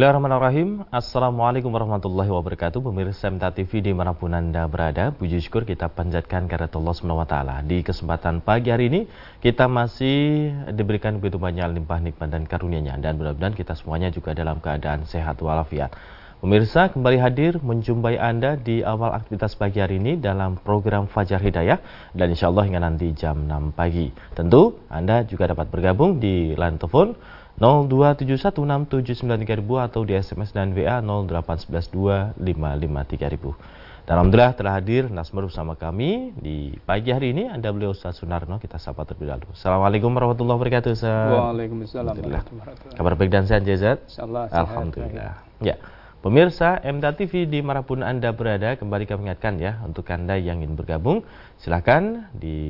Bismillahirrahmanirrahim. Assalamualaikum warahmatullahi wabarakatuh. Pemirsa MTA TV di mana pun Anda berada Puji syukur kita panjatkan karena Allah SWT Di kesempatan pagi hari ini Kita masih diberikan begitu banyak limpah nikmat dan karunia-Nya. Dan mudah-mudahan kita semuanya juga dalam keadaan sehat walafiat. Pemirsa kembali hadir menjumpai Anda di awal aktivitas pagi hari ini dalam program Fajar Hidayah. Dan insya Allah hingga nanti jam 6 pagi. Tentu Anda juga dapat bergabung di line telepon 02716793000 atau di SMS dan WA 08112553000. Dan Alhamdulillah telah hadir Nasmer bersama kami di pagi hari ini. Anda beliau Ustaz Sunarno, kita sapa terlebih dahulu. Assalamualaikum warahmatullahi wabarakatuh Ustaz. Waalaikumsalam warahmatullahi wabarakatuh. Kabar baik dan sehat Jazat? Insyaallah Alhamdulillah. Ya. Pemirsa MTA TV di mana pun Anda berada, kembali kami ingatkan ya untuk Anda yang ingin bergabung, silakan di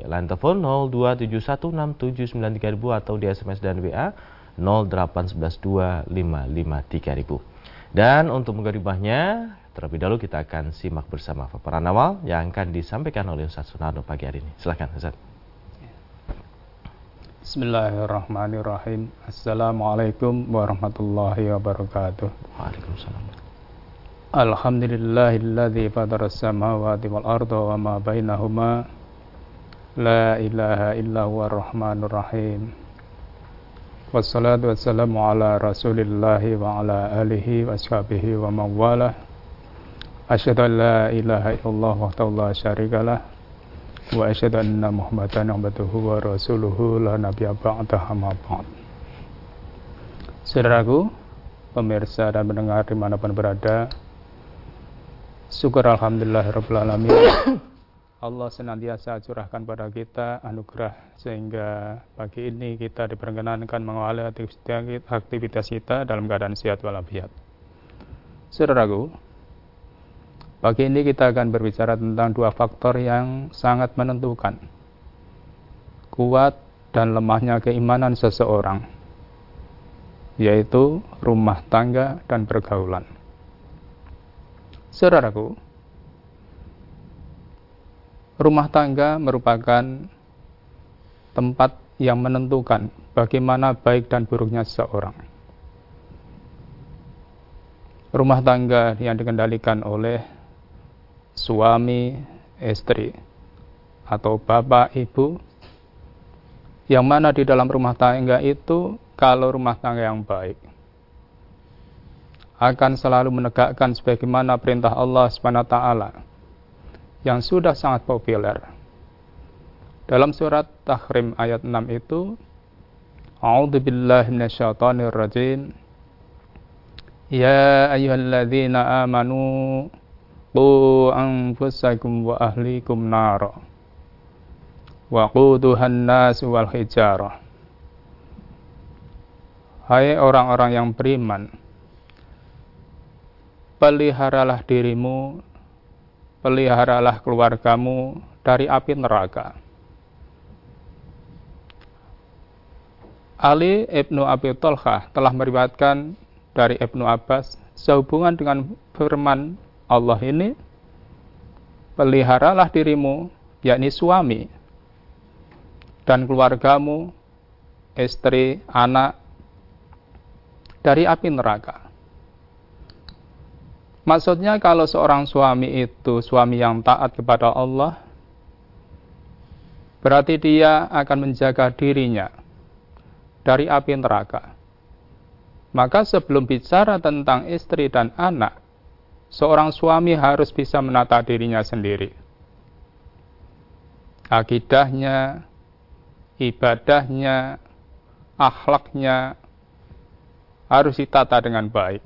line telepon 02716793000 atau di SMS dan WA 08112553000. Dan untuk menggoribahnya, terlebih dahulu kita akan simak bersama paparan awal yang akan disampaikan oleh Ustaz Sunarno pagi hari ini. Silakan Ustaz. Bismillahirrahmanirrahim. Assalamualaikum warahmatullahi wabarakatuh. Waalaikumsalam. Alhamdulillahilladzi fatara samawati wal arda wa ma bainahuma la ilaha illa huwa rahmanur rahim. Wassalatu wassalamu ala rasulillahi wa ala alihi wa ashabihi wa man wala. Asyhadu an la ilaha illallah wahdahu la syarikalah wa asyhadu anna muhammadan abduhu wa rasuluhu la nabiyya ba'dahu amma ba'd Saudaraku, pemirsa dan pendengar di mana pun berada, syukur Alhamdulillah Rabbil Alamin. Allah senantiasa curahkan pada kita anugerah sehingga pagi ini kita diperkenankan mengawali aktivitas kita dalam keadaan sehat walafiat. Saudaraku, Pagi ini kita akan berbicara tentang dua faktor yang sangat menentukan kuat dan lemahnya keimanan seseorang, yaitu rumah tangga dan pergaulan. Saudaraku, rumah tangga merupakan tempat yang menentukan bagaimana baik dan buruknya seseorang. Rumah tangga yang dikendalikan oleh suami, istri, atau bapak, ibu, yang mana di dalam rumah tangga itu, kalau rumah tangga yang baik, akan selalu menegakkan sebagaimana perintah Allah SWT yang sudah sangat populer. Dalam surat Tahrim ayat 6 itu, A'udzu billahi minasyaitonir rajim. Ya ayyuhalladzina amanu qu anfusakum wa ahlikum nara. Wa quduhan nas wal hijarah. Hai orang-orang yang beriman peliharalah dirimu peliharalah keluargamu dari api neraka. Ali Ibnu Abi Tolkah telah meriwayatkan dari Ibnu Abbas sehubungan dengan firman Allah ini peliharalah dirimu yakni suami dan keluargamu istri anak dari api neraka. Maksudnya kalau seorang suami itu suami yang taat kepada Allah berarti dia akan menjaga dirinya dari api neraka. Maka sebelum bicara tentang istri dan anak seorang suami harus bisa menata dirinya sendiri. Akidahnya, ibadahnya, akhlaknya harus ditata dengan baik.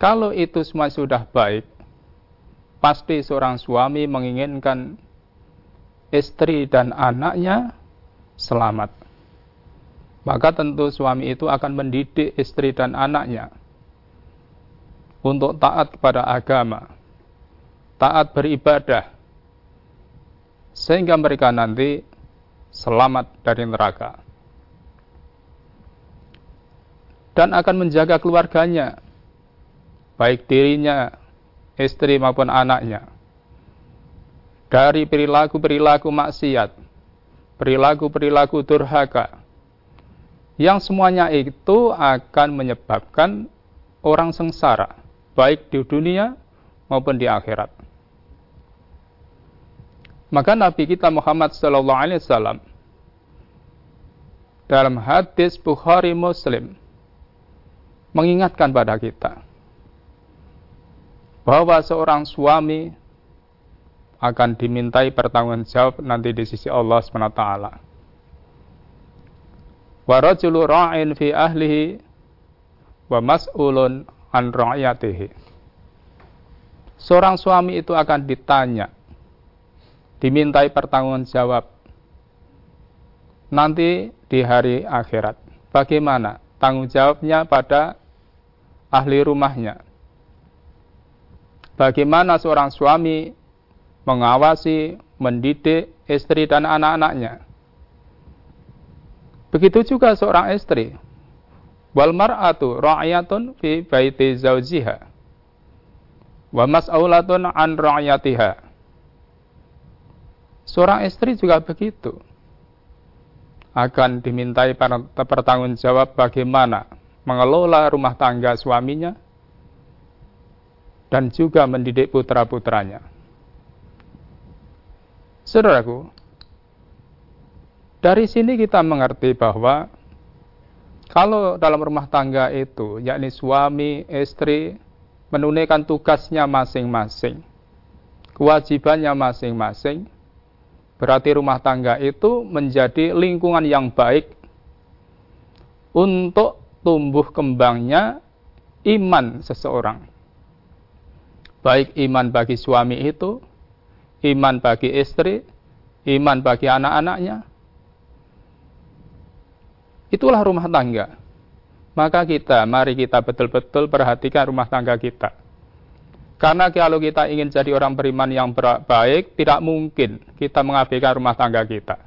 Kalau itu semua sudah baik, pasti seorang suami menginginkan istri dan anaknya selamat. Maka tentu suami itu akan mendidik istri dan anaknya untuk taat kepada agama, taat beribadah, sehingga mereka nanti selamat dari neraka. Dan akan menjaga keluarganya, baik dirinya, istri maupun anaknya, dari perilaku-perilaku maksiat, perilaku-perilaku durhaka, Yang semuanya itu akan menyebabkan orang sengsara, baik di dunia maupun di akhirat. Maka Nabi kita Muhammad Sallallahu Alaihi Wasallam dalam hadis Bukhari Muslim mengingatkan pada kita bahwa seorang suami akan dimintai pertanggungjawab nanti di sisi Allah SWT. Wa rajulu ra'in fi ahlihi wa mas'ulun an. Seorang suami itu akan ditanya dimintai pertanggungjawab nanti di hari akhirat. Bagaimana tanggung jawabnya pada ahli rumahnya? Bagaimana seorang suami mengawasi, mendidik istri dan anak-anaknya? Begitu juga seorang istri. Wal mar'atu ra'yatun fi baiti zawjiha wa mas'aulatun an ra'yatiha Seorang istri juga begitu. Akan dimintai pertanggung jawab bagaimana mengelola rumah tangga suaminya dan juga mendidik putra-putranya. Saudaraku, dari sini kita mengerti bahwa kalau dalam rumah tangga itu, yakni suami, istri, menunaikan tugasnya masing-masing, kewajibannya masing-masing, Berarti rumah tangga itu menjadi lingkungan yang baik untuk tumbuh kembangnya iman seseorang. Baik iman bagi suami itu, iman bagi istri, iman bagi anak-anaknya. Itulah rumah tangga. Maka kita, mari kita betul-betul perhatikan rumah tangga kita. Karena kalau kita ingin jadi orang beriman yang baik, tidak mungkin kita mengabaikan rumah tangga kita.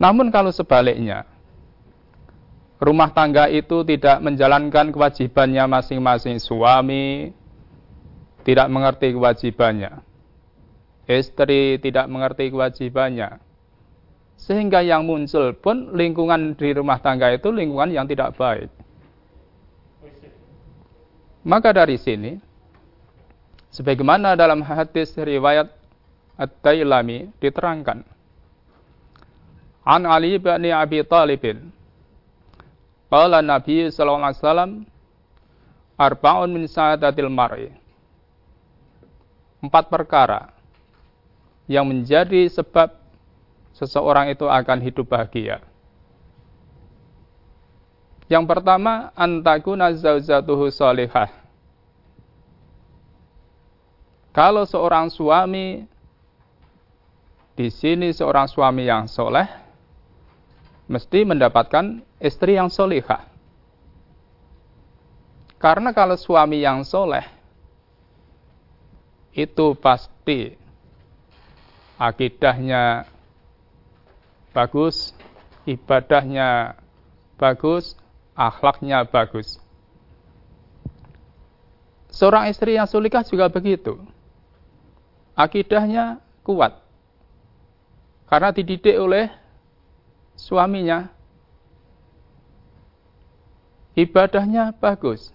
Namun kalau sebaliknya, rumah tangga itu tidak menjalankan kewajibannya masing-masing suami, tidak mengerti kewajibannya. Istri tidak mengerti kewajibannya. Sehingga yang muncul pun lingkungan di rumah tangga itu lingkungan yang tidak baik. Maka dari sini, sebagaimana dalam hadis riwayat At-Tailami diterangkan, An Ali bin Abi Talibin, Qala Nabi wasallam, arba'un min sa'adatil mar'i. Empat perkara yang menjadi sebab seseorang itu akan hidup bahagia. Yang pertama, antakuna zaujatuhu salihah. Kalau seorang suami di sini seorang suami yang soleh mesti mendapatkan istri yang solihah. Karena kalau suami yang soleh itu pasti akidahnya bagus, ibadahnya bagus, akhlaknya bagus. Seorang istri yang sulikah juga begitu. Akidahnya kuat. Karena dididik oleh suaminya. Ibadahnya bagus.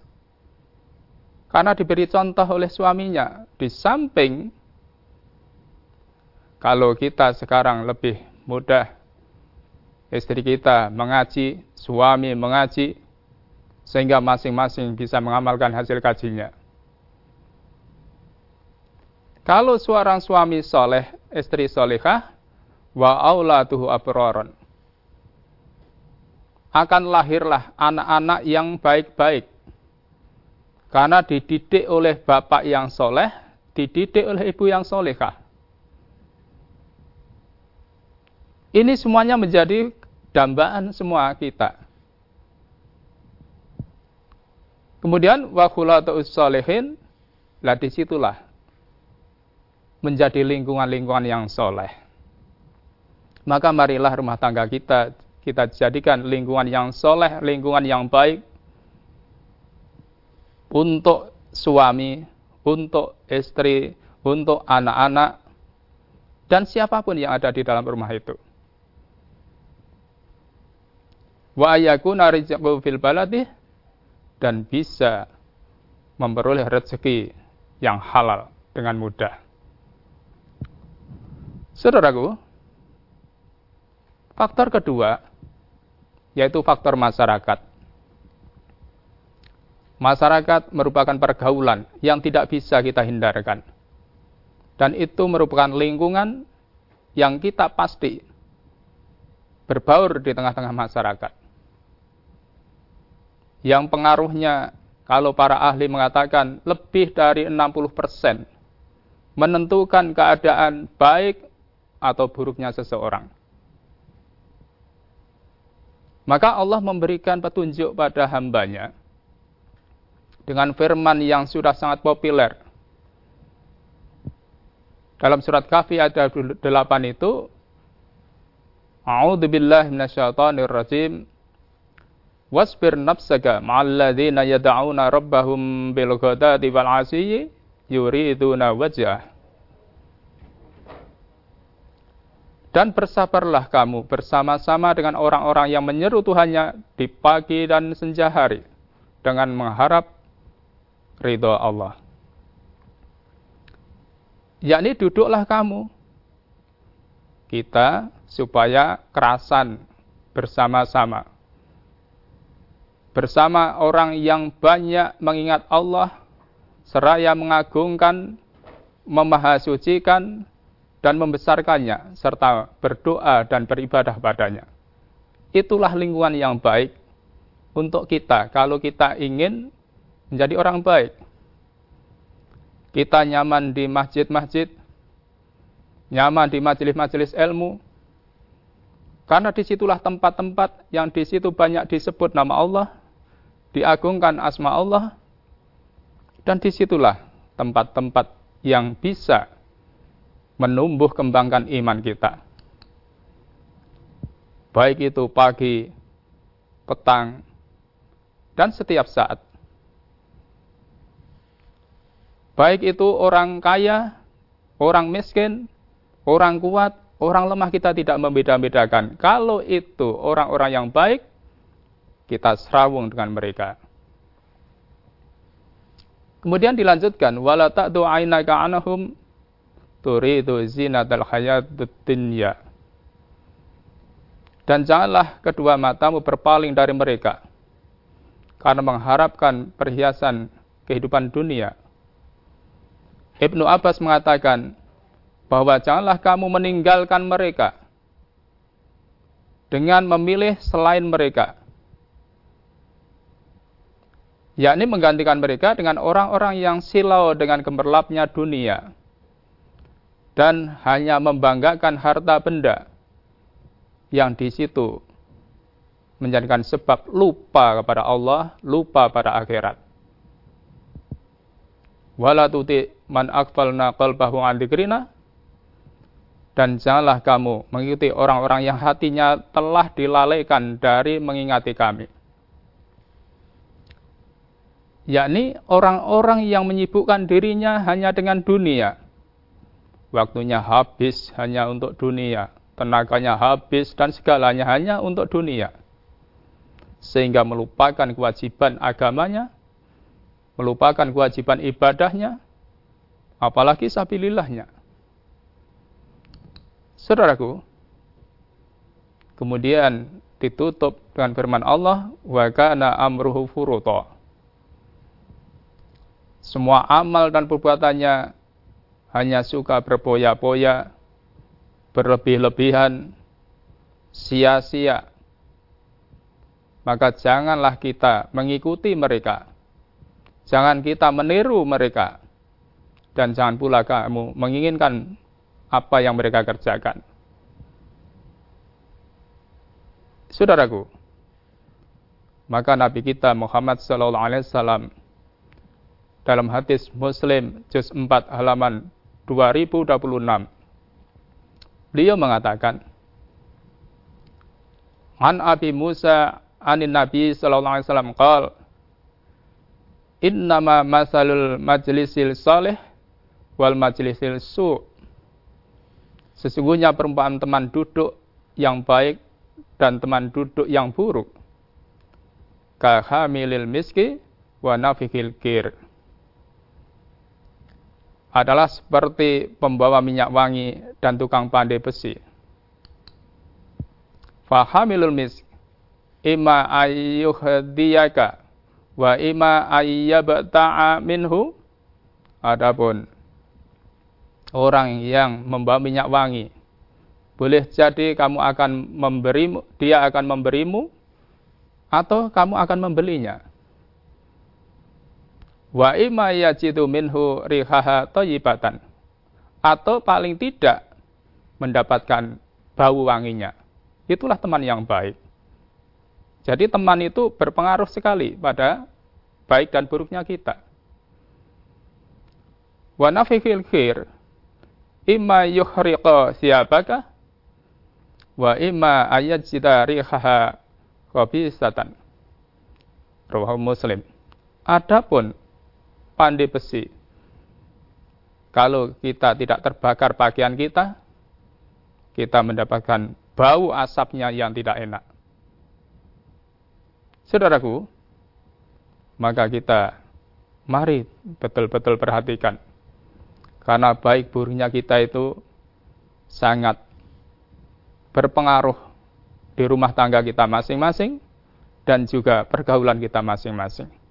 Karena diberi contoh oleh suaminya. Di samping kalau kita sekarang lebih mudah istri kita mengaji, suami mengaji, sehingga masing-masing bisa mengamalkan hasil kajinya. Kalau seorang suami soleh, istri solehah, wa aulatuhu abroron. Akan lahirlah anak-anak yang baik-baik. Karena dididik oleh bapak yang soleh, dididik oleh ibu yang solehah. Ini semuanya menjadi dambaan semua kita. Kemudian wakulatu solehin, lah di situlah menjadi lingkungan-lingkungan yang soleh. Maka marilah rumah tangga kita kita jadikan lingkungan yang soleh, lingkungan yang baik untuk suami, untuk istri, untuk anak-anak, dan siapa pun yang ada di dalam rumah itu. Wa ayakuna rizqu fil baladi dan bisa memperoleh rezeki yang halal dengan mudah. Saudaraku, faktor kedua yaitu faktor masyarakat. Masyarakat merupakan pergaulan yang tidak bisa kita hindarkan. Dan itu merupakan lingkungan yang kita pasti berbaur di tengah-tengah masyarakat. Yang pengaruhnya kalau para ahli mengatakan lebih dari 60% menentukan keadaan baik atau buruknya seseorang. Maka Allah memberikan petunjuk pada hambanya dengan firman yang sudah sangat populer. Dalam surat Kahfi ayat 8 itu, A'udzu rajim. Wasbir nafsaka ma'al ladzina yad'una rabbahum bil ghadati wal yuriduna wajhah. Dan bersabarlah kamu bersama-sama dengan orang-orang yang menyeru Tuhannya di pagi dan senja hari dengan mengharap ridho Allah. Yakni duduklah kamu kita supaya kerasan bersama-sama. Bersama orang yang banyak mengingat Allah, seraya mengagungkan, memahasucikan, dan membesarkannya serta berdoa dan beribadah padanya. Itulah lingkungan yang baik untuk kita kalau kita ingin menjadi orang baik. Kita nyaman di masjid-masjid, nyaman di majelis-majelis ilmu, karena di situlah tempat-tempat yang di situ banyak disebut nama Allah, diagungkan asma Allah, dan di situlah tempat-tempat yang bisa menumbuh kembangkan iman kita. Baik itu pagi, petang, dan setiap saat. Baik itu orang kaya, orang miskin, orang kuat, orang lemah kita tidak membeda-bedakan. Kalau itu orang-orang yang baik, kita serawung dengan mereka. Kemudian dilanjutkan, wala ta'du anahum turidu zinatal dunya. Dan janganlah kedua matamu berpaling dari mereka karena mengharapkan perhiasan kehidupan dunia. Ibnu Abbas mengatakan bahwa janganlah kamu meninggalkan mereka dengan memilih selain mereka. Yakni menggantikan mereka dengan orang-orang yang silau dengan gemerlapnya dunia dan hanya membanggakan harta benda yang di situ menjadikan sebab lupa kepada Allah, lupa pada akhirat. Wala tuti man akfalna qalbahu an dan janganlah kamu mengikuti orang-orang yang hatinya telah dilalaikan dari mengingati kami. Yakni orang-orang yang menyibukkan dirinya hanya dengan dunia waktunya habis hanya untuk dunia, tenaganya habis dan segalanya hanya untuk dunia. Sehingga melupakan kewajiban agamanya, melupakan kewajiban ibadahnya, apalagi sabilillahnya. Saudaraku, kemudian ditutup dengan firman Allah, wa kana amruhu furuta. Semua amal dan perbuatannya hanya suka berboya-boya, berlebih-lebihan, sia-sia. Maka janganlah kita mengikuti mereka. Jangan kita meniru mereka. Dan jangan pula kamu menginginkan apa yang mereka kerjakan. Saudaraku, maka Nabi kita Muhammad sallallahu alaihi wasallam dalam hadis Muslim juz 4 halaman 2026. Beliau mengatakan, An Abi Musa anin Nabi sallallahu alaihi wasallam qal Innama masalul majlisil salih wal majlisil su Sesungguhnya perumpamaan teman duduk yang baik dan teman duduk yang buruk kahamilil miski wa nafikil kir adalah seperti pembawa minyak wangi dan tukang pandai besi. Fahamilul misk ima ayyuhdiyaka wa ima ayyabta'a minhu adapun orang yang membawa minyak wangi boleh jadi kamu akan memberimu dia akan memberimu atau kamu akan membelinya wa imma yajidu minhu rihaha thayyibatan atau paling tidak mendapatkan bau wanginya. Itulah teman yang baik. Jadi teman itu berpengaruh sekali pada baik dan buruknya kita. Wa nafikil khair imma yuhriqa siabaka wa imma ayajida rihaha khabisatan. Rawahu muslim. Adapun pandai besi. Kalau kita tidak terbakar pakaian kita, kita mendapatkan bau asapnya yang tidak enak. Saudaraku, maka kita mari betul-betul perhatikan. Karena baik buruknya kita itu sangat berpengaruh di rumah tangga kita masing-masing dan juga pergaulan kita masing-masing.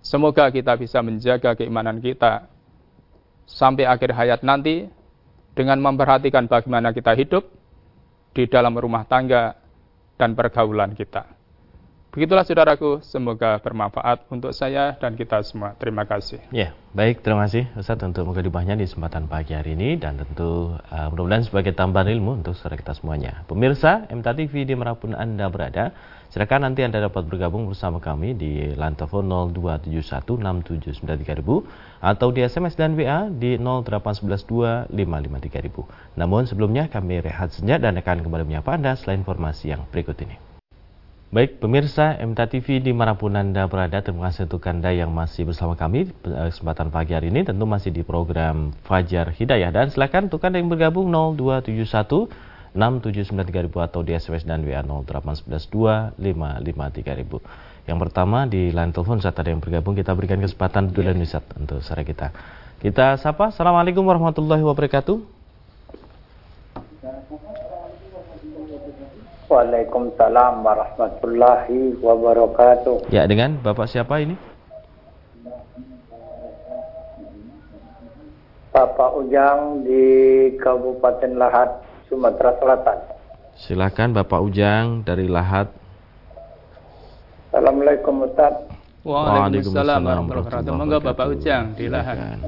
Semoga kita bisa menjaga keimanan kita sampai akhir hayat nanti dengan memperhatikan bagaimana kita hidup di dalam rumah tangga dan pergaulan kita. Begitulah saudaraku, semoga bermanfaat untuk saya dan kita semua. Terima kasih. Ya, baik, terima kasih Ustaz untuk mengedibahnya di kesempatan pagi hari ini dan tentu uh, mudah-mudahan sebagai tambahan ilmu untuk saudara kita semuanya. Pemirsa MTA TV mana pun Anda berada, silakan nanti Anda dapat bergabung bersama kami di telepon 02716793000 atau di SMS dan WA di 08112553000. Namun sebelumnya kami rehat sejenak dan akan kembali menyapa Anda selain informasi yang berikut ini. Baik, pemirsa MTA TV di mana pun Anda berada, terima kasih untuk Anda yang masih bersama kami eh, kesempatan pagi hari ini, tentu masih di program Fajar Hidayah. Dan silakan untuk Anda yang bergabung 0271 6793000 atau di SMS dan WA 08112553000. Yang pertama di line telepon saat ada yang bergabung, kita berikan kesempatan dulu dan wisat untuk saudara kita. Kita sapa, Assalamualaikum warahmatullahi wabarakatuh. Waalaikumsalam warahmatullahi wabarakatuh. Ya, dengan Bapak siapa ini? Bapak Ujang di Kabupaten Lahat, Sumatera Selatan. Silakan Bapak Ujang dari Lahat. Assalamualaikum Ustaz. Waalaikumsalam warahmatullahi wabarakatuh. Monggo Bapak Ujang di Lahat.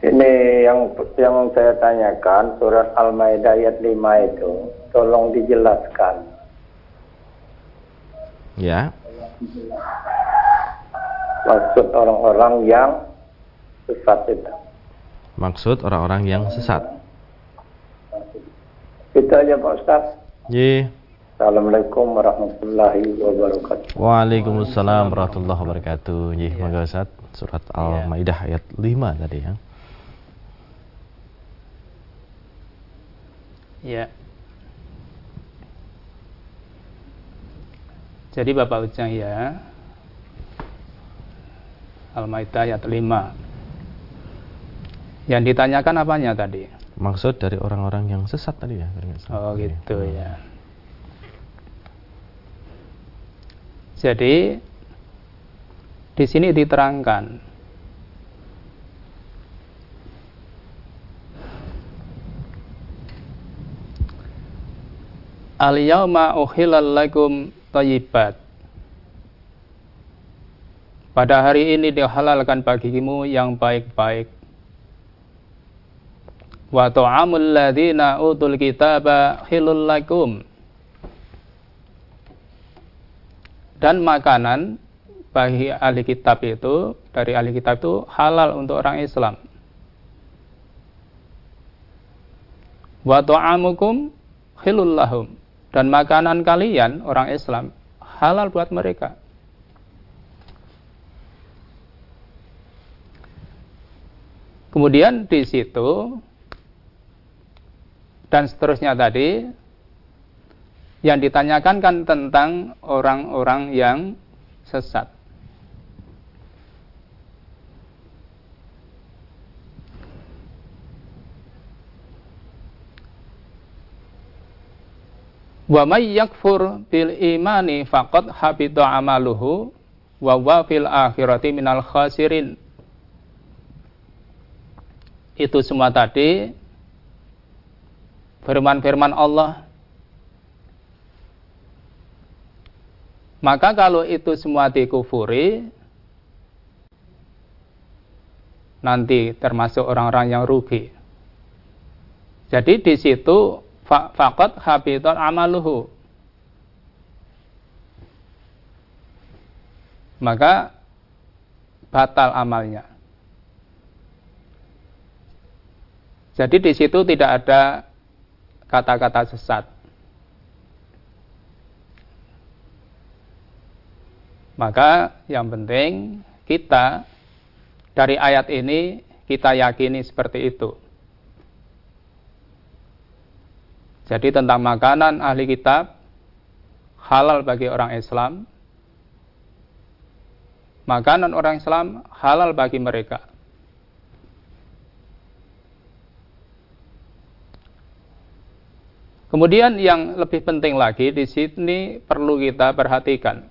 Ini yang yang saya tanyakan surat Al-Maidah ayat 5 itu tolong dijelaskan. Ya. Maksud orang-orang yang sesat itu. Maksud orang-orang yang sesat. Itu aja Pak Ustaz. Ye. Assalamualaikum warahmatullahi wabarakatuh. Waalaikumsalam warahmatullahi wabarakatuh. Ye, monggo Ustaz. Surat Al-Maidah ayat 5 tadi ya. Ya. Jadi Bapak Ujang ya. Al-Maidah ayat 5. Yang ditanyakan apanya tadi? Maksud dari orang-orang yang sesat tadi ya. Oh gitu ya. Jadi di sini diterangkan Al-yawma uhilal lakum tayyibat. Pada hari ini dihalalkan bagimu yang baik-baik. Wa ta'amul ladzina utul kitaba hilul lakum. Dan makanan bagi ahli kitab itu dari ahli kitab itu halal untuk orang Islam. Wa ta'amukum hilul lahum dan makanan kalian orang Islam halal buat mereka. Kemudian di situ dan seterusnya tadi yang ditanyakan kan tentang orang-orang yang sesat. Wa may yakfur bil imani faqad habita amaluhu wa wa fil akhirati minal khasirin. Itu semua tadi firman-firman Allah. Maka kalau itu semua dikufuri, nanti termasuk orang-orang yang rugi. Jadi di situ faqat habitat amaluhu. Maka batal amalnya. Jadi di situ tidak ada kata-kata sesat. Maka yang penting kita dari ayat ini kita yakini seperti itu. Jadi tentang makanan ahli kitab halal bagi orang Islam. Makanan orang Islam halal bagi mereka. Kemudian yang lebih penting lagi di sini perlu kita perhatikan.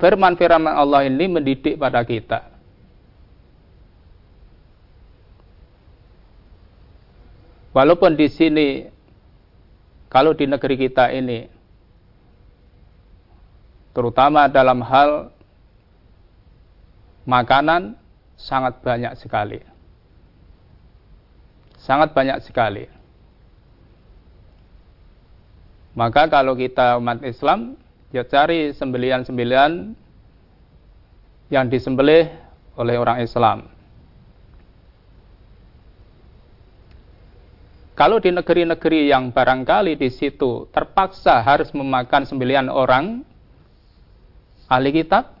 Firman-firman Allah ini mendidik pada kita. Walaupun di sini, kalau di negeri kita ini, terutama dalam hal makanan, sangat banyak sekali. Sangat banyak sekali. Maka kalau kita umat Islam, ya cari sembelian-sembelian yang disembelih oleh orang Islam. Kalau di negeri-negeri yang barangkali di situ terpaksa harus memakan sembilan orang ahli kitab,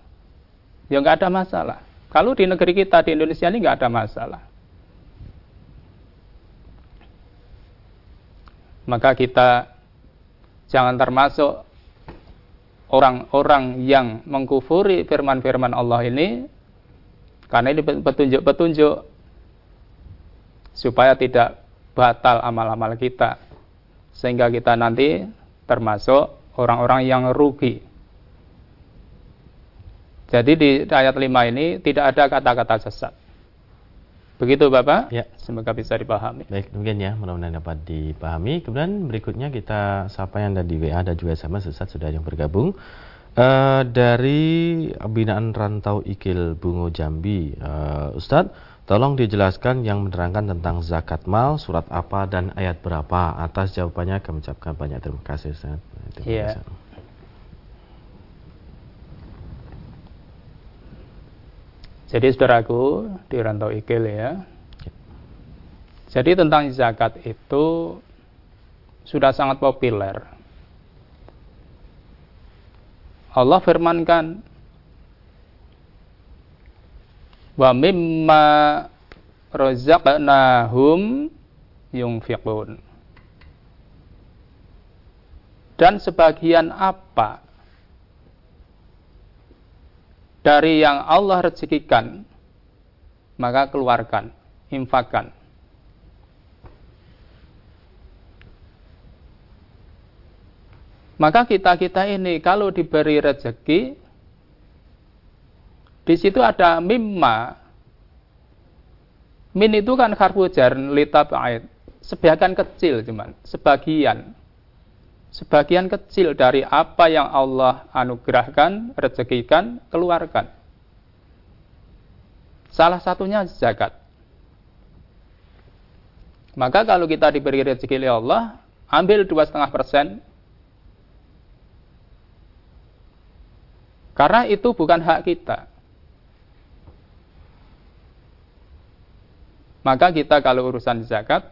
ya nggak ada masalah. Kalau di negeri kita di Indonesia ini nggak ada masalah. Maka kita jangan termasuk orang-orang yang mengkufuri firman-firman Allah ini karena ini petunjuk-petunjuk supaya tidak batal amal-amal kita. Sehingga kita nanti termasuk orang-orang yang rugi. Jadi di ayat 5 ini tidak ada kata-kata sesat. Begitu Bapak? Ya. Semoga bisa dipahami. Baik, mungkin ya, mudah-mudahan dapat dipahami. Kemudian berikutnya kita sapa yang ada di WA dan juga SMS sesat sudah yang bergabung. Uh, dari binaan rantau Ikil Bungo Jambi, uh, Ustadz, Tolong dijelaskan yang menerangkan tentang zakat mal, surat apa dan ayat berapa. Atas jawabannya kami ucapkan banyak terima kasih. Iya. Jadi saudaraku di rantau ikil ya. Jadi tentang zakat itu sudah sangat populer. Allah firmankan wa mimma razaqnahum yunfiqun. Dan sebagian apa dari yang Allah rezekikan maka keluarkan infakkan. Maka kita-kita ini kalau diberi rezeki di situ ada mimma. Min itu kan harfu jar litab'id. Sebagian kecil cuman, sebagian. Sebagian kecil dari apa yang Allah anugerahkan, rezekikan, keluarkan. Salah satunya zakat. Maka kalau kita diberi rezeki oleh Allah, ambil dua setengah persen. Karena itu bukan hak kita. Maka kita kalau urusan zakat,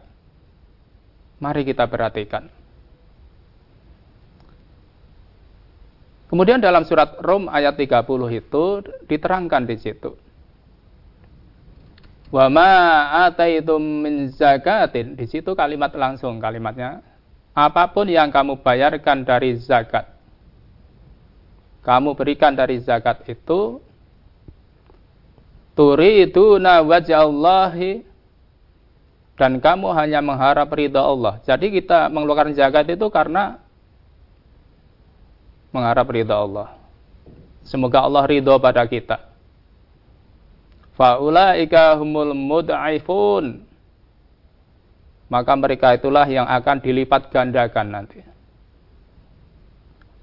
mari kita perhatikan. Kemudian dalam surat Rom ayat 30 itu diterangkan di situ. Wa ma ataitum min zakatin. Di situ kalimat langsung kalimatnya. Apa pun yang kamu bayarkan dari zakat. Kamu berikan dari zakat itu turiduna wajhallahi dan kamu hanya mengharap ridha Allah. Jadi kita mengeluarkan zakat itu karena mengharap ridha Allah. Semoga Allah ridho pada kita. Faulaika humul mud'aifun. Maka mereka itulah yang akan dilipat gandakan nanti.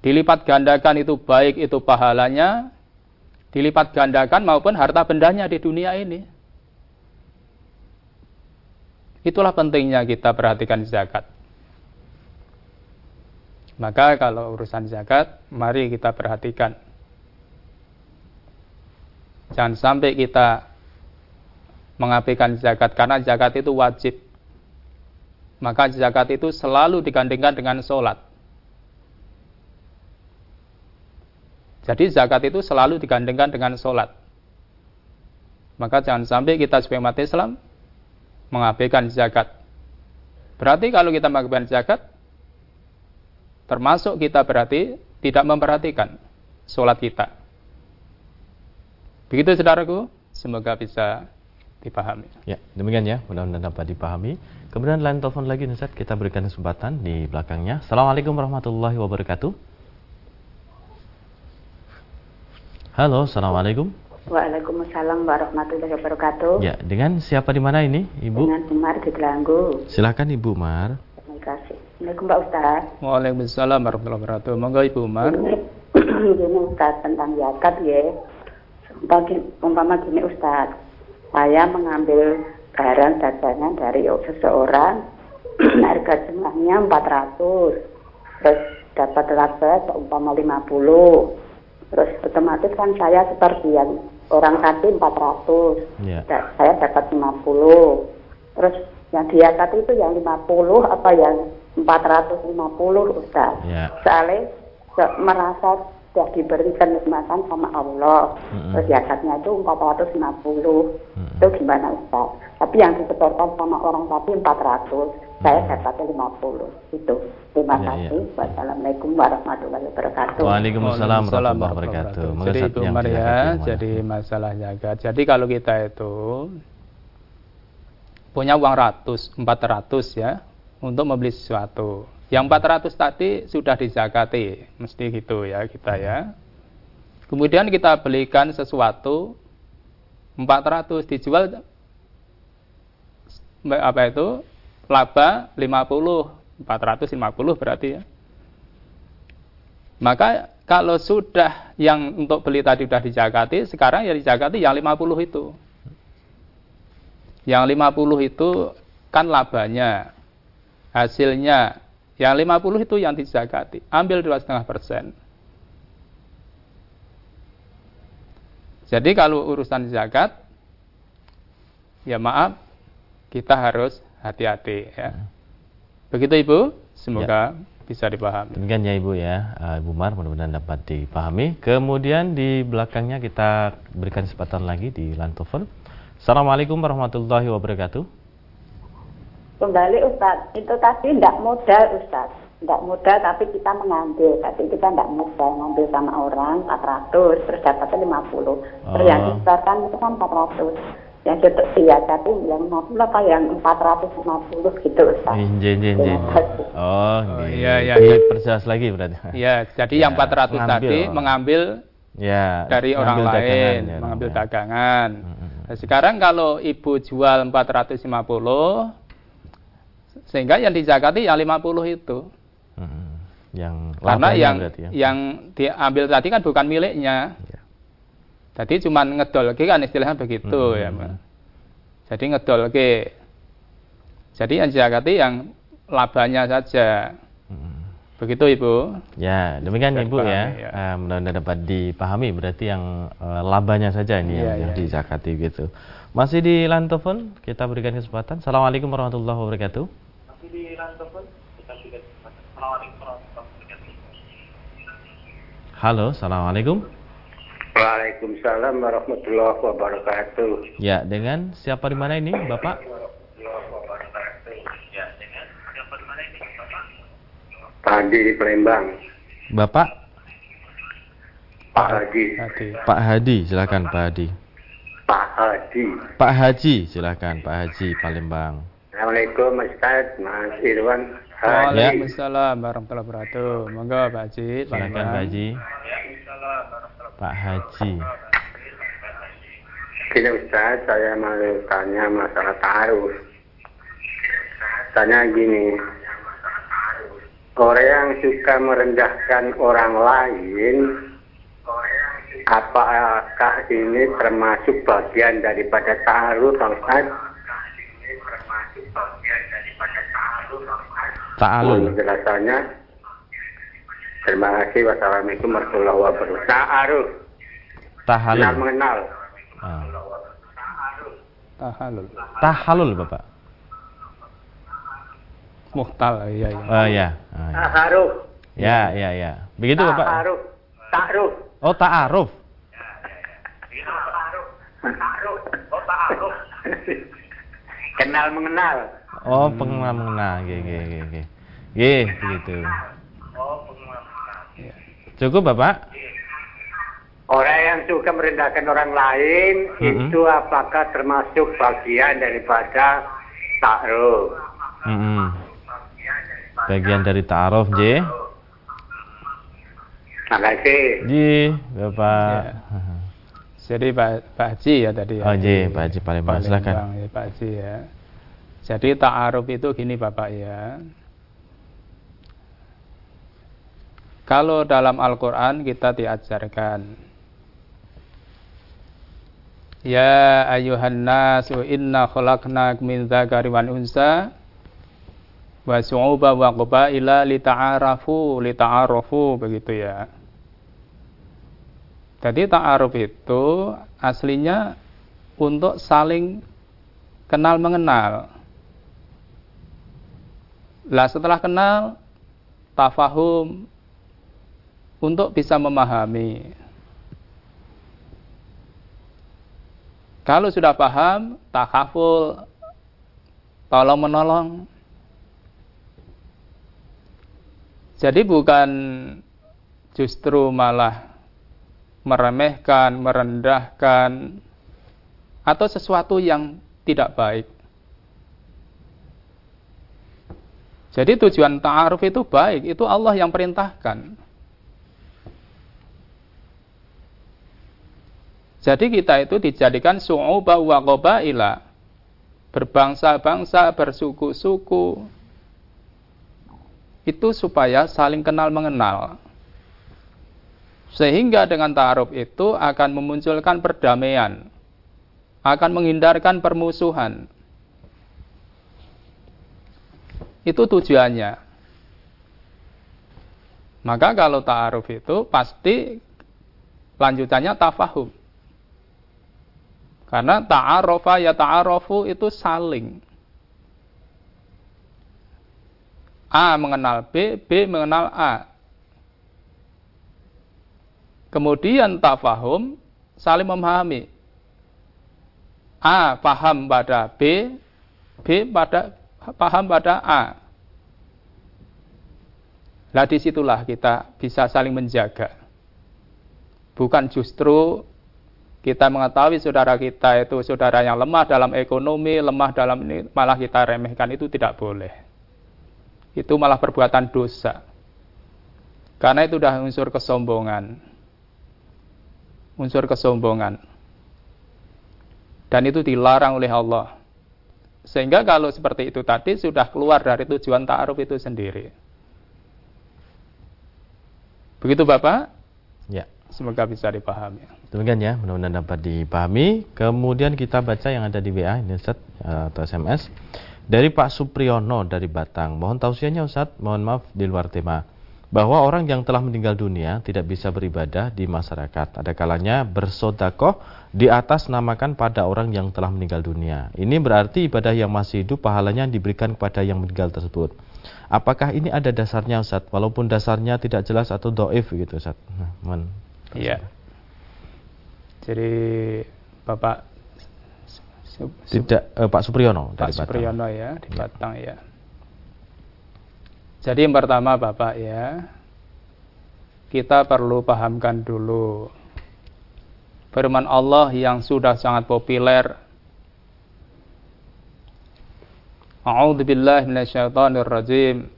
Dilipat gandakan itu baik itu pahalanya, dilipat gandakan maupun harta bendanya di dunia ini. Itulah pentingnya kita perhatikan zakat. Maka kalau urusan zakat, mari kita perhatikan Jangan sampai kita mengabaikan zakat karena zakat itu wajib. Maka zakat itu selalu digandingkan dengan sholat. Jadi zakat itu selalu digandingkan dengan sholat. Maka jangan sampai kita sebagai umat Islam mengabaikan zakat. Berarti kalau kita mengabaikan zakat, termasuk kita berarti tidak memperhatikan sholat kita. Begitu saudaraku, semoga bisa dipahami. Ya, demikian ya, mudah-mudahan dapat dipahami. Kemudian lain telepon lagi nih, kita berikan kesempatan di belakangnya. Assalamualaikum warahmatullahi wabarakatuh. Halo, assalamualaikum. Waalaikumsalam warahmatullahi wabarakatuh. Ya, dengan siapa di mana ini, Ibu? Dengan Umar di Gelanggu. Silakan Ibu Umar. Terima kasih. Assalamualaikum Pak Ustaz. Waalaikumsalam warahmatullahi wabarakatuh. Monggo Ibu Umar. Ini, Ustaz tentang zakat ya bagi umpama gini Ustaz, saya mengambil barang dagangan dari seseorang harga jumlahnya 400 terus dapat laba umpama 50 terus otomatis kan saya seperti yang orang tadi 400 yeah. saya dapat 50 terus yang dia tadi itu yang 50 apa yang 450 Ustaz yeah. soalnya merasa sudah diberikan nikmatan sama Allah. Mm-hmm. Terus zakatnya itu 450. Mm-hmm. Itu gimana Ustaz? Tapi yang disetorkan sama orang tadi 400. Saya dapatnya 50. Itu. Terima ya, kasih. Ya. Wassalamualaikum warahmatullahi wabarakatuh. Waalaikumsalam warahmatullahi wabarakatuh. Jadi itu ya, jadi masalah zakat. Jadi kalau kita itu punya uang ratus, 400 ya, untuk membeli sesuatu yang 400 tadi sudah dizakati, mesti gitu ya kita ya. Kemudian kita belikan sesuatu 400 dijual apa itu? Laba 50, 450 berarti ya. Maka kalau sudah yang untuk beli tadi sudah dijakati, sekarang ya dijakati yang 50 itu. Yang 50 itu kan labanya, hasilnya yang 50 itu yang dizakati. Ambil 2,5 persen. Jadi kalau urusan zakat, ya maaf, kita harus hati-hati ya. Begitu Ibu, semoga ya. bisa dipahami. Demikian ya Ibu ya, uh, Ibu Mar mudah-mudahan dapat dipahami. Kemudian di belakangnya kita berikan kesempatan lagi di Lantofon. Assalamualaikum warahmatullahi wabarakatuh kembali Ustaz itu tadi tidak modal Ustaz tidak modal tapi kita mengambil tapi kita tidak modal ngambil sama orang 400 terus dapatnya 50 oh. terus yang disebarkan itu kan 400 yang itu iya tapi yang 50 apa yang 450 gitu Ustaz inje, inje. oh, oh iya iya perjelas lagi berarti iya jadi ya, yang 400 mengambil. tadi mengambil ya dari orang lain dagangan, ya, mengambil ya. dagangan nah, sekarang kalau ibu jual 450 sehingga yang dizakati yang 50 itu. Hmm. Yang Karena yang ya? yang diambil tadi kan bukan miliknya. Jadi cuma ngedol lagi kan istilahnya begitu hmm. ya, Pak. Jadi ngedol lagi. Jadi yang dizakati yang labanya saja. Hmm. Begitu Ibu. Ya, demikian Ibu ya. ya. Uh, mudah-mudahan dapat dipahami berarti yang uh, labanya saja ini ya, yang, ya. dizakati gitu. Masih di Lantofon, kita berikan kesempatan. Assalamualaikum warahmatullahi wabarakatuh. Masih di Lantofon, kita berikan kesempatan. Assalamualaikum warahmatullahi wabarakatuh. Halo, Assalamualaikum. Waalaikumsalam warahmatullahi wabarakatuh. Ya, dengan siapa di mana ini, Bapak? Pak Haji di Palembang. Bapak Pak Haji. Pak Hadi, silakan Pak Hadi. Pak Haji. Pak Haji, silakan Pak Haji Palembang. Assalamualaikum Mas Ustaz, Mas Irwan. Waalaikumsalam warahmatullahi wabarakatuh. Monggo Pak Haji. Silakan Pak Haji. Pak Haji. Gini Ustaz, saya mau tanya masalah ta'aruf. Tanya gini, orang yang suka merendahkan orang lain, apakah ini termasuk bagian daripada ta'aruf, Pak Ustaz? Ta'alul. Penjelasannya. Terima kasih. Wassalamualaikum warahmatullahi wabarakatuh. Ta'aruf. Kenal Tahalul. mengenal. Ah. Tahalul. Tahalul, Bapak. Muhtal iya iya. Oh ya. Ah, ya. Ta'aruf. Ya, ya, ya. Begitu, Bapak. Ta'aruf. Ta'aruf. Oh, ta'aruf. Kenal mengenal. Oh, pengenal mengenal. Oke, oke, oke, oke. Oke, begitu. Cukup, Bapak? Orang yang suka merendahkan orang lain Mhm. itu apakah termasuk bagian daripada ta'aruf? Mm-mm. Bagian dari ta'aruf, J. Terima kasih. J, Bapak. Jadi Pak Pak Haji ya tadi ya. Oh, J, Pak Haji Palembang. Silakan. Palembang, ya, Pak Haji ya. Jadi ta'aruf itu gini Bapak ya. Kalau dalam Al-Quran kita diajarkan Ya ayuhan nasu inna khalaqnak min dzakari wal unsa wa su'uba wa qabaila lita'arafu lita'arafu begitu ya. Jadi ta'aruf itu aslinya untuk saling kenal mengenal. Lah setelah kenal tafahum untuk bisa memahami. Kalau sudah paham, takaful, tolong menolong. Jadi bukan justru malah meremehkan, merendahkan, atau sesuatu yang tidak baik. Jadi tujuan ta'aruf itu baik, itu Allah yang perintahkan. Jadi kita itu dijadikan su'uba wa qabaila. Berbangsa-bangsa, bersuku-suku. Itu supaya saling kenal mengenal. Sehingga dengan ta'aruf itu akan memunculkan perdamaian. Akan menghindarkan permusuhan. Itu tujuannya. Maka kalau ta'aruf itu pasti lanjutannya tafahum. Karena ta'arofa ya ta'arofu itu saling. A mengenal B, B mengenal A. Kemudian tafahum saling memahami. A paham pada B, B pada paham pada A. Lah di situlah kita bisa saling menjaga. Bukan justru kita mengetahui saudara kita itu saudara yang lemah dalam ekonomi, lemah dalam ini, malah kita remehkan itu tidak boleh. Itu malah perbuatan dosa. Karena itu sudah unsur kesombongan. Unsur kesombongan. Dan itu dilarang oleh Allah. Sehingga kalau seperti itu tadi sudah keluar dari tujuan ta'aruf itu sendiri. Begitu Bapak? Semoga bisa dipahami. Demikian ya, mudah-mudahan dapat dipahami. Kemudian kita baca yang ada di WA ini Ustaz atau SMS dari Pak Supriyono dari Batang. Mohon tausiahnya Ustaz, mohon maaf di luar tema. Bahwa orang yang telah meninggal dunia tidak bisa beribadah di masyarakat. Ada kalanya bersodakoh di atas namakan pada orang yang telah meninggal dunia. Ini berarti ibadah yang masih hidup pahalanya diberikan kepada yang meninggal tersebut. Apakah ini ada dasarnya Ustaz? Walaupun dasarnya tidak jelas atau doif gitu Ustaz. Nah, Iya. Jadi Bapak tidak eh, Pak Supriyono Pak Supriyono ya di ya. Batang ya. Jadi yang pertama Bapak ya, kita perlu pahamkan dulu firman Allah yang sudah sangat populer. A'udzu billahi minasyaitonir rajim.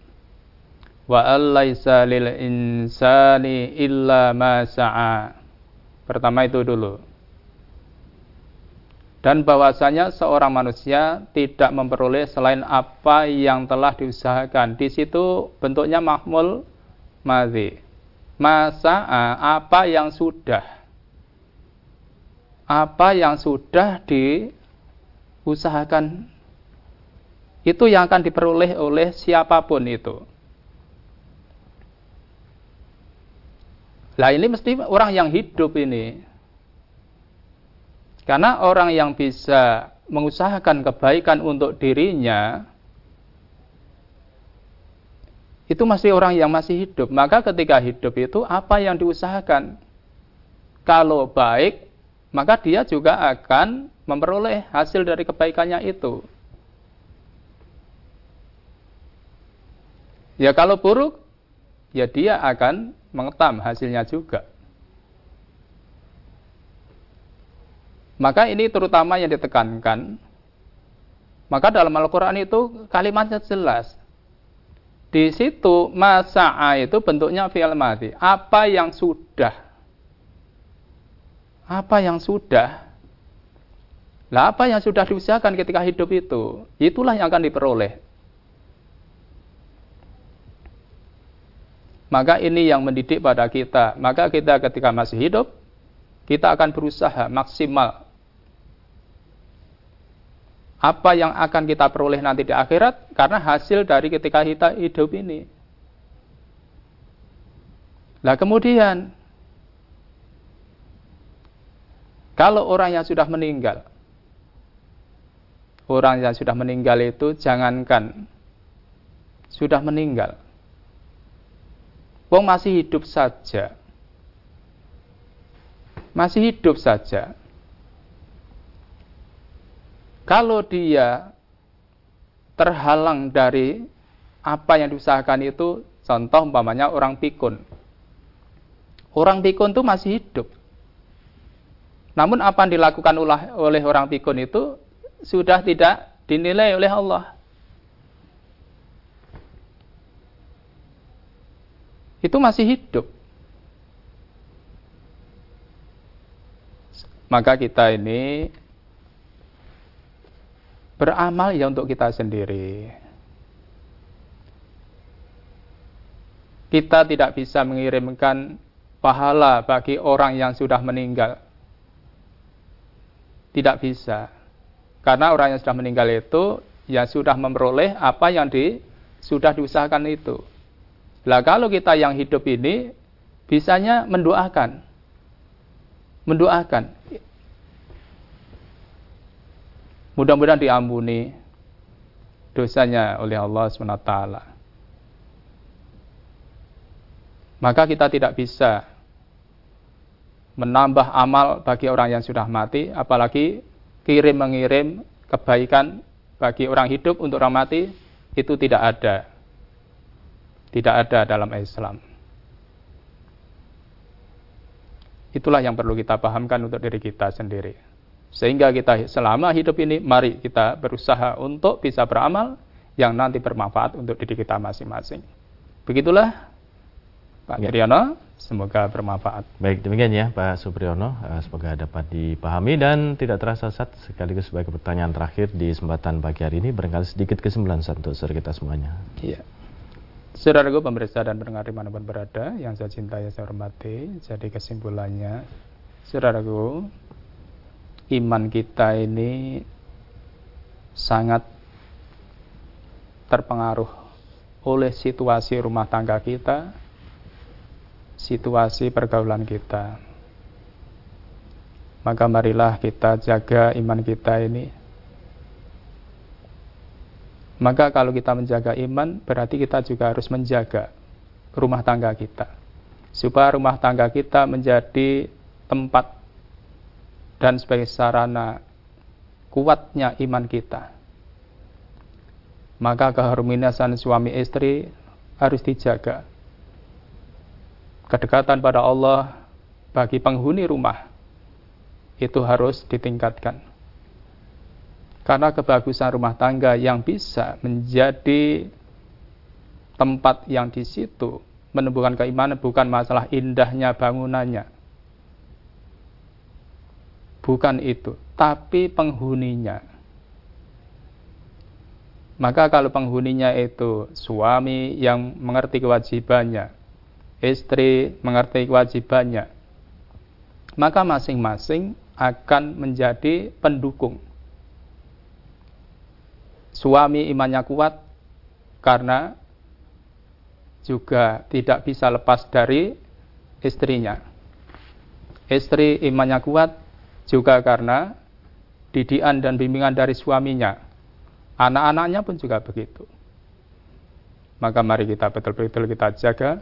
Wa allaisa lil insani illa ma sa'a. Pertama itu dulu. Dan bahwasanya seorang manusia tidak memperoleh selain apa yang telah diusahakan. Di situ bentuknya mahmul madhi. Masa apa yang sudah. Apa yang sudah diusahakan. Itu yang akan diperoleh oleh siapa pun itu. Lah ini mesti orang yang hidup ini. Karena orang yang bisa mengusahakan kebaikan untuk dirinya itu masih orang yang masih hidup. Maka ketika hidup itu apa yang diusahakan? Kalau baik, maka dia juga akan memperoleh hasil dari kebaikannya itu. Ya kalau buruk, ya dia akan mengetam hasilnya juga. Maka ini terutama yang ditekankan. Maka dalam Al-Quran itu kalimatnya jelas. Di situ masa'a itu bentuknya fi'al mati. Apa yang sudah. Apa yang sudah. Lah apa yang sudah diusahakan ketika hidup itu. Itulah yang akan diperoleh. Maka ini yang mendidik pada kita. Maka kita ketika masih hidup, kita akan berusaha maksimal. Apa yang akan kita peroleh nanti di akhirat, karena hasil dari ketika kita hidup ini. Nah kemudian, kalau orang yang sudah meninggal, orang yang sudah meninggal itu jangankan sudah meninggal, Wong masih hidup saja. Masih hidup saja. Kalau dia terhalang dari apa yang diusahakan itu, contoh umpamanya orang pikun. Orang pikun itu masih hidup. Namun apa yang dilakukan oleh orang pikun itu sudah tidak dinilai oleh Allah. Itu masih hidup. Maka kita ini beramal ya untuk kita sendiri. Kita tidak bisa mengirimkan pahala bagi orang yang sudah meninggal. Tidak bisa. Karena orang yang sudah meninggal itu ya sudah memperoleh apa yang di, sudah diusahakan itu. Lah kalau kita yang hidup ini bisanya mendoakan. Mendoakan. Mudah-mudahan diampuni dosanya oleh Allah SWT. Maka kita tidak bisa menambah amal bagi orang yang sudah mati, apalagi kirim mengirim kebaikan bagi orang hidup untuk orang mati, itu tidak ada tidak ada dalam Islam. Itulah yang perlu kita pahamkan untuk diri kita sendiri. Sehingga kita selama hidup ini, mari kita berusaha untuk bisa beramal yang nanti bermanfaat untuk diri kita masing-masing. Begitulah Pak ya. semoga bermanfaat. Baik, demikian ya Pak Supriyono, eh, semoga dapat dipahami dan tidak terasa saat sekaligus sebagai pertanyaan terakhir di kesempatan pagi hari ini, barangkali sedikit kesimpulan untuk kita semuanya. Iya. Saudaraku pemirsa dan pendengar di mana pun berada yang saya cintai saya hormati jadi kesimpulannya saudaraku iman kita ini sangat terpengaruh oleh situasi rumah tangga kita situasi pergaulan kita. Maka marilah kita jaga iman kita ini maka kalau kita menjaga iman, berarti kita juga harus menjaga rumah tangga kita. Supaya rumah tangga kita menjadi tempat dan sebagai sarana kuatnya iman kita. Maka keharmonisan suami istri harus dijaga. Kedekatan pada Allah bagi penghuni rumah itu harus ditingkatkan. Karena kebagusan rumah tangga yang bisa menjadi tempat yang di situ menumbuhkan keimanan bukan masalah indahnya bangunannya. Bukan itu, tapi penghuninya. Maka kalau penghuninya itu suami yang mengerti kewajibannya, istri mengerti kewajibannya, maka masing-masing akan menjadi pendukung suami imannya kuat karena juga tidak bisa lepas dari istrinya. Istri imannya kuat juga karena didikan dan bimbingan dari suaminya. Anak-anaknya pun juga begitu. Maka mari kita betul-betul kita jaga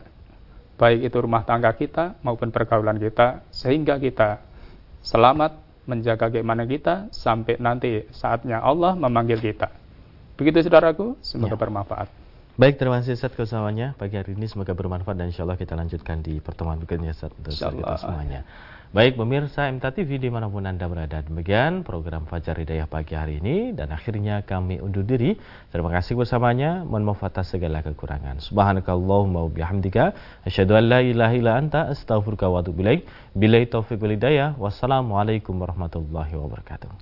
baik itu rumah tangga kita maupun pergaulan kita sehingga kita selamat menjaga keimanan kita sampai nanti saatnya Allah memanggil kita. Begitu saudaraku, semoga ya. bermanfaat. Baik, terima kasih Ustaz kesempatannya pagi hari ini semoga bermanfaat dan insya Allah kita lanjutkan di pertemuan berikutnya Ustaz untuk kita semuanya. Baik pemirsa MTA TV di mana pun Anda berada Demikian program Fajar Hidayah pagi hari ini. Dan akhirnya kami undur diri. Terima kasih bersamanya. Mohon maaf atas segala kekurangan. Subhanakallahumma bihamdika. Asyadu an la ilaha illa anta Astaghfirullah wa atubu Bilai taufiq wal hidayah. Wassalamualaikum warahmatullahi wabarakatuh